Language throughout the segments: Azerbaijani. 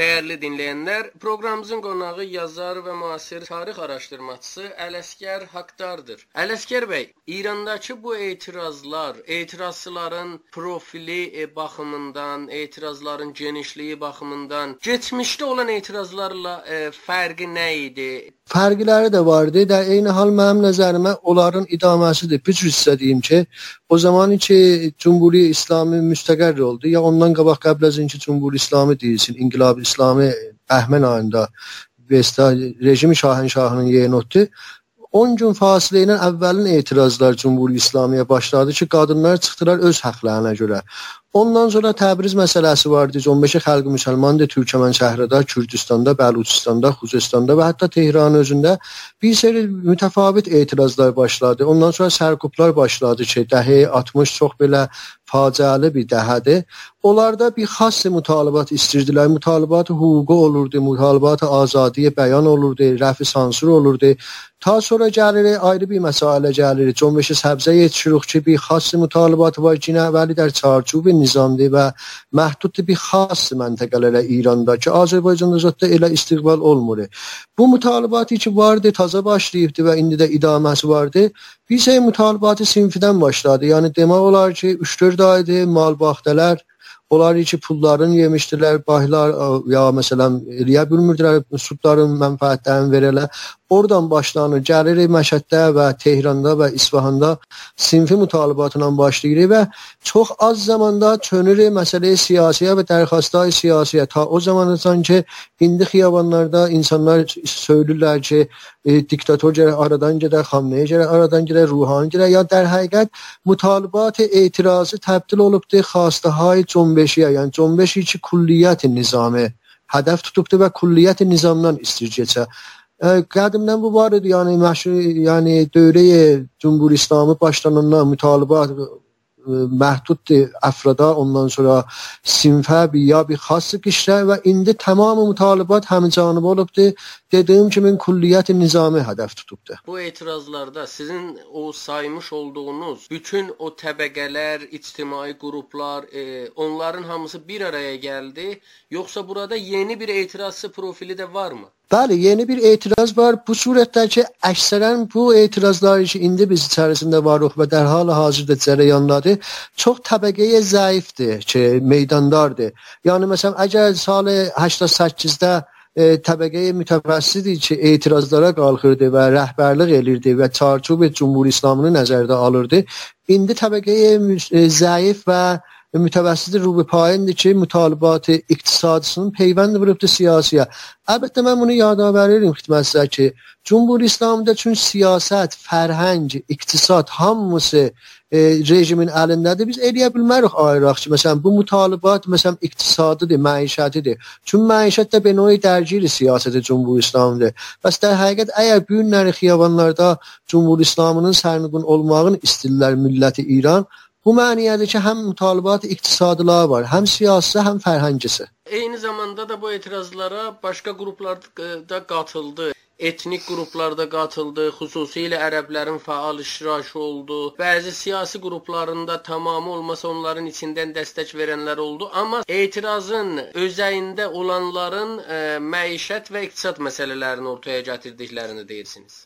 Dəyərli dinləyənlər, proqramımızın qonağı yazar və müasir tarix araşdırmaçısı Ələsgər Haqdardır. Ələsgər bəy, İrandakı bu etirazlar, etirazçıların profili e, baxımından, etirazların genişliyi baxımından keçmişdə olan etirazlarla e, fərqi nə idi? Fərqləri də vardı. Də eyni hal mənim nəzərimə onların idaməsidir. Bir cür istədiyim ki, o zaman ki Cumhuri İslami müstəqər oldu, ya ondan qabaq qəbl əzinki Cumhuri İslami deyilsin, İnqilab İslami Bəhmən ayında Vesta rejimi şahənşahının yeyini otdu. 10 gün fasilə ilə əvvəlin etirazlar Cumhuri İslamiyə başladı ki, qadınlar çıxdılar öz haqlarına görə. Ondan sonra Təbriz məsələsi vardı. 15 xalq müsəlmandır Türkmən şəhərində, Kürdistanda, Bəluçistanda, Xuzestanda və hətta Tehran özündə bir seri mütəfavit etirazlar başladı. Ondan sonra sərkublar başladı ki, dəhi 60 çox belə faciəli bir dəhədir. Onlarda bir xas mütalibat istirdilər. Mütalibat hüququ olurdu, mütalibat azadiyə bəyan olurdu, rəfi sansur olurdu. Ta sonra gəlir ayrı bir məsələ gəlir. Cönbeşi səbzə yetişirik ki, bir xas mütalibat var ki, əvvəli در çarçub nizamdır və məhduddur bir xas məntəqələrə İranda ki, Azərbaycanda zətdə elə istiqbal olmur. Bu mütalibatı ki vardı, taza başlayıbdı və indi də idaməsi vardı. Şey mütalibatı sinfidən başladı. Yəni demək olar ki, 3-4 aydır mal baxdələr Onlar ki, pullarını yemişdilər, baylar ya məsələn eləyə bilmirdilər, sudların mənfəətlərini verələr. Oradan başlanır, gəlirik Məşəddə və Tehranda və İsfahanda sinfi mütalibatla başlayırıq və çox az zamanda çönürük məsələyə siyasiyə və dərxastlar siyasiyə. Ta o zamandan ki, indi xiyabanlarda insanlar söylürlər ki, e, diktator gərək aradan gedər, Xamneyə gərək aradan gedər, Ruhani gərək. Ya در həqiqət mütalibat etirazı təbdil olubdur xastahay cönbeşiyə, yəni cönbeşi ki, kulliyyət nizamı hədəf tutubdur və kulliyyət nizamdan istirgəçə. qədimdən bu var idi. Yəni məşhur yəni dövrəyə Cumhur İslamı başlanandan mütalibat əfrada, ondan sonra sinfə bir ya bir xas qişrə və indi tamam mütalibat həmcanib olubdur. Dediyim kimi kulliyyət nizami hədəf tutubdur. Bu etirazlarda sizin o saymış olduğunuz bütün o təbəqələr, ictimai qruplar, e, onların hamısı bir araya gəldi, yoxsa burada yeni bir etirazçı profili də varmı? Bəli, yeni bir etiraz var. Bu surətdə ki, əksərən bu etirazlar ki, indi biz içərisində varıq və dərhal hazırda cərəyandadır, çox təbəqəyə zəifdir ki, meydandardır. Yəni məsələn, əgər sal 88-də e, təbəqəyə mütəvəssidi ki, etirazlara qalxırdı və rəhbərlik elirdi və çarçub Cümhur İslamını nəzərdə alırdı, indi təbəqəyə e, zəif və mütəvəssiti rubi payindir ki, mütalibat iqtisadçının peyvənd vurubdur siyasiyə. Əlbəttə mən bunu yadavərirəm xidmətinizə ki, Cumhur İslamda çün siyasət, fərhəng, iqtisad hamısı e, rejimin əlindədir. Biz eləyə bilmərik ayıraq ki, məsələn bu mütalibat məsələn iqtisadıdır, məişətidir. Çün məişət də benoy dərgiri siyasəti Cumhur İslamdır. Bəs də həqiqət əgər bu günləri xiyabanlarda Cumhur İslamının sərnıqın olmağını istirlər milləti İran, Bu məniyədir ki, həm mütalibat iqtisadlılar var, həm siyasi, həm fərhəngisi. Eyni zamanda da bu etirazlara başqa qruplar da qatıldı. Etnik qruplarda qatıldı, xüsusilə ərəblərin fəal iştirakı oldu. Bəzi siyasi qruplarında tamamı olmasa onların içindən dəstək verənlər oldu, amma etirazın özəyində olanların ə, məişət və iqtisad məsələlərini ortaya gətirdiklərini deyirsiniz.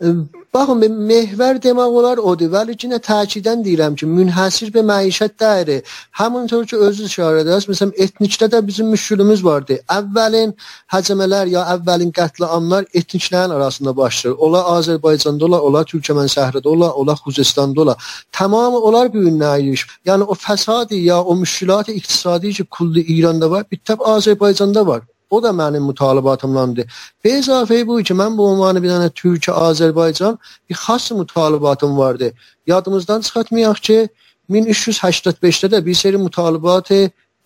Baxın, mehvər demək olar odur, vəli ki, nə təkidən deyirəm ki, münhəsir bir məişət dəyəri. Həmintor ki, özü işarə edərsiniz. Məsələn, etnikdə də bizim müşkülümüz vardı. Əvvəlin həcəmələr ya əvvəlin qətliamlar etniklərin arasında başlayır. Ola Azərbaycanda ola, ola Türkmən şəhərində ola, ola Xuzestanda ola. Tamamı onlar bir nəyiş. Yəni o fəsadı ya o müşkülat iqtisadi ki, kulli İranda var, bir təb Azərbaycanda var. O da mənim mütalibatımdandır. Və izafə bu ki, mən bu ünvanı bir dənə Türkiyə, Azərbaycan bir xas mütalibatım vardı. Yadımızdan çıxartmayaq ki, 1385-də də bir seri mütalibat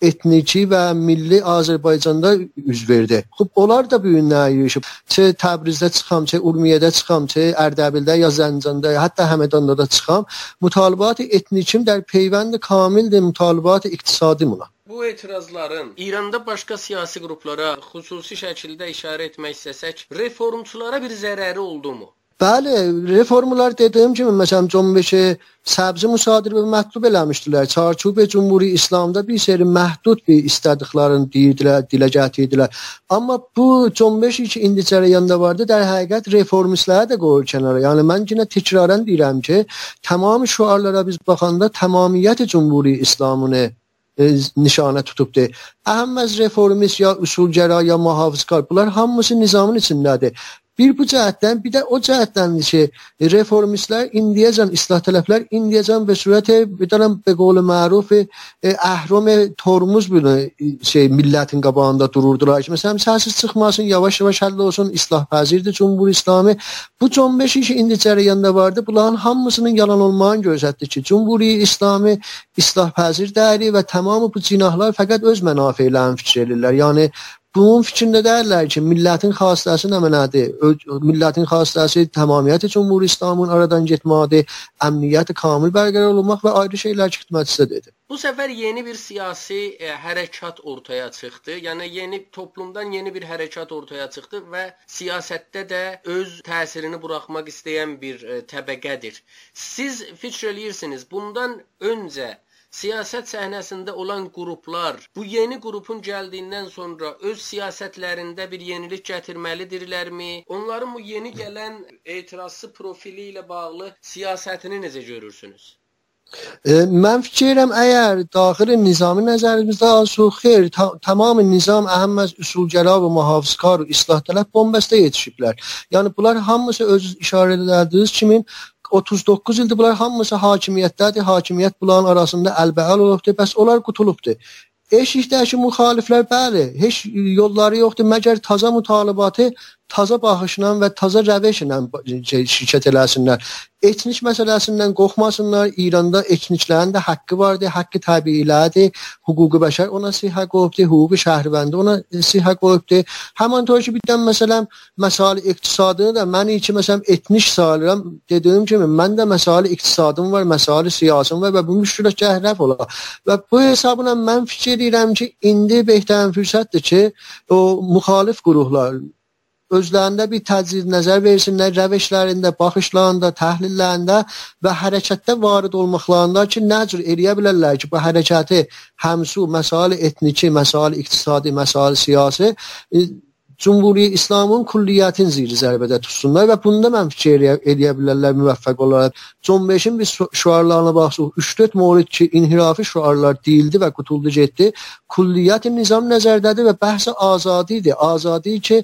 etniki və milli Azərbaycanda üz verdi. Xub onlar da bu günə yığışıb. Çə Təbrizdə çıxam, çə Urmiyədə çıxam, çə Ərdəbildə ya Zəncanda, hətta Həmədanda da çıxam. Mütalibat etnikim der peyvənd kamildir mütalibat iqtisadi mına. Bu etirazların İranda başqa siyasi qruplara xüsusi şəkildə işarə etmək istəsək, reformçulara bir zərəri oldumu? Bəli, reformlar dediyim kimi məsələn Cəmbəşi səbzi müsadirə məktub eləmişdilər. Çarçub Cümhuri İslamda bir seri məhdud bir istədiklərini deyirdilər, dilə gətirdilər. Amma bu Cəmbəş ki indi cərəyanda vardı, در həqiqət reformistlərə də qoyur kənara. Yəni mən yenə təkrarən deyirəm ki, tamam şüarlara biz baxanda tamamiyyət Cümhuri İslamını nişanə tutubdur. Əhəm az reformist ya usulgəra ya muhafizkar bunlar hamısı nizamın içindədir. Bir bu cəhətdən, bir də o cəhətdəndir ki, reformistlər indiyəcən, islah tələblər indiyəcən və sürət bir dənəm be qovlu məruf e, əhram tormuz bunu şey millətin qabağında dururdular ki, məsələn, səsiz çıxmasın, yavaş-yavaş həll olsun, islah pəzirdir Cumhur İslami. Bu 15 ki indi cərəyanda vardı, bunların hamısının yalan olmağını göstərdi ki, Cumhuri İslami islah pəzir dəyəri və tamamı bu cinahlar fəqət öz mənafeylərini fikir edirlər. Yəni bunun fikrində deyirlər ki, millətin xassəsi nə mənadır? Millətin xassəsi tamamiyyət Cümhur İslamın aradan getmədir, əmniyyət kamil bərqərar olmaq və ayrı şeylər xidmətçisidir. Bu səfər yeni bir siyasi e, hərəkat ortaya çıxdı. Yəni yeni toplumdan yeni bir hərəkat ortaya çıxdı və siyasətdə də öz təsirini buraxmaq istəyən bir e, təbəqədir. Siz fikr eləyirsiniz, bundan öncə siyasət səhnəsində olan qruplar bu yeni qrupun gəldiyindən sonra öz siyasətlərində bir yenilik gətirməlidirlərmi? Onların bu yeni gələn etirazçı profili ilə bağlı siyasətini necə görürsünüz? E, mən fikirəm əgər daxili nizami nəzərimizdə alsaq, xeyr, ta tamam nizam əhəm az usulgəra və mühafizkar və islah tələb bombəstə yetişiblər. Yəni bunlar hamısı öz işarə edildiyiniz kimi 39 ildir bunlar hamısı hakimiyyətdədir. Hakimiyyət bunların arasında əlbəəl olubdur. Bəs onlar qutulubdur. Eşikdəki müxaliflər bəli, heç yolları yoxdur məgər taza mütalibatı taza baxışla və taza rəvişlə şirkət eləsinlər etnik məsələsindən qorxmasınlar. İranda etniklərin də haqqı vardır, haqqı təbiilədir. Hüquqi bəşər ona sihə qoyubdur, hüquqi şəhərvəndi ona sihə qoyubdur. Həməntor ki, bir də məsələn, məsələ iqtisadını da mən ki, məsələn, etnik sayıram. Dediyim kimi, mən də məsələ iqtisadım var, məsələ siyasım var və bu müşkilət rəf olar. Və bu hesabına mən fikir edirəm ki, indi behtarin fürsətdir ki, o müxalif qurumlar özlərində bir təcrid nəzər versinlər, rəvişlərində, baxışlarında, təhlillərində və hərəkətdə varid olmaqlarında ki, nə cür eləyə bilərlər ki, bu hərəkəti həmsu, məsail etniki, məsail iqtisadi, məsail siyasi Cumhuri İslamın külliyyətin ziri zərbədə tutsunlar və bunda mən fikir edə bilərlər müvəffəq olaraq. John 5-in biz şüarlarına baxsaq, 3-4 mövrid ki, inhirafi şüarlar deyildi və qutuldu getdi. Külliyyət nizam nəzərdədir və bəhsə azadidir. Azadi ki,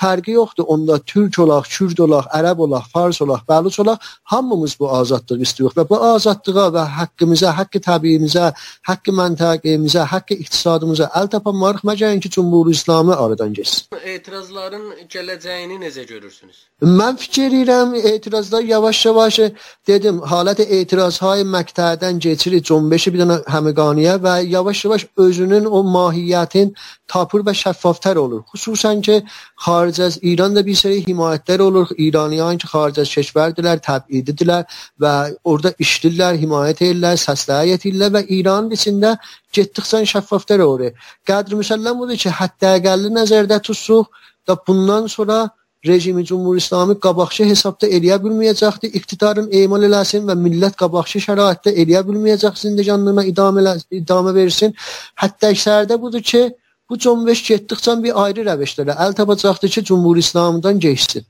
fərqi yoxdur. Onda türk olaq, kürd olaq, ərəb olaq, fars olaq, bəluç olaq, hamımız bu azadlığı istiyoruz və bu azadlığa və haqqımıza, haqqı təbiimizə, haqqı məntəqimizə, haqqı iqtisadımıza əl tapamarıq məgər ki, Cumhur İslamı aradan geçsin etirazların gələcəyini necə görürsünüz? Mən fikir edirəm, etirazlar yavaş-yavaş dedim, halət etiraz hay məqtədən keçirik, cənbəşi bir dənə həmqaniyə və yavaş-yavaş özünün o mahiyyətin tapır və şəffafdır olur. Xüsusən ki, xarici az İranda bir sərə himayətlər olur. İraniyan ki, xarici az keçvərdilər, təbididirlər və orada işlirlər, himayət edirlər, səsləyə yetirlər və İranın içində getdikcə şəffaftar olur. Qədr müsəlləm budur ki, hətta əqəlli nəzərdə tutsuq da bundan sonra rejimi Cumhur İslami qabaqçı hesabda eləyə bilməyəcəkdir. İqtidarın emal eləsin və millət qabaqçı şəraitdə eləyə bilməyəcək zindecanlığına idamə, idamə versin. Hətta əksərdə budur ki, bu cəmveş getdikcə bir ayrı rəvişlərə əl tapacaqdır ki, Cumhur İslamdan keçsin.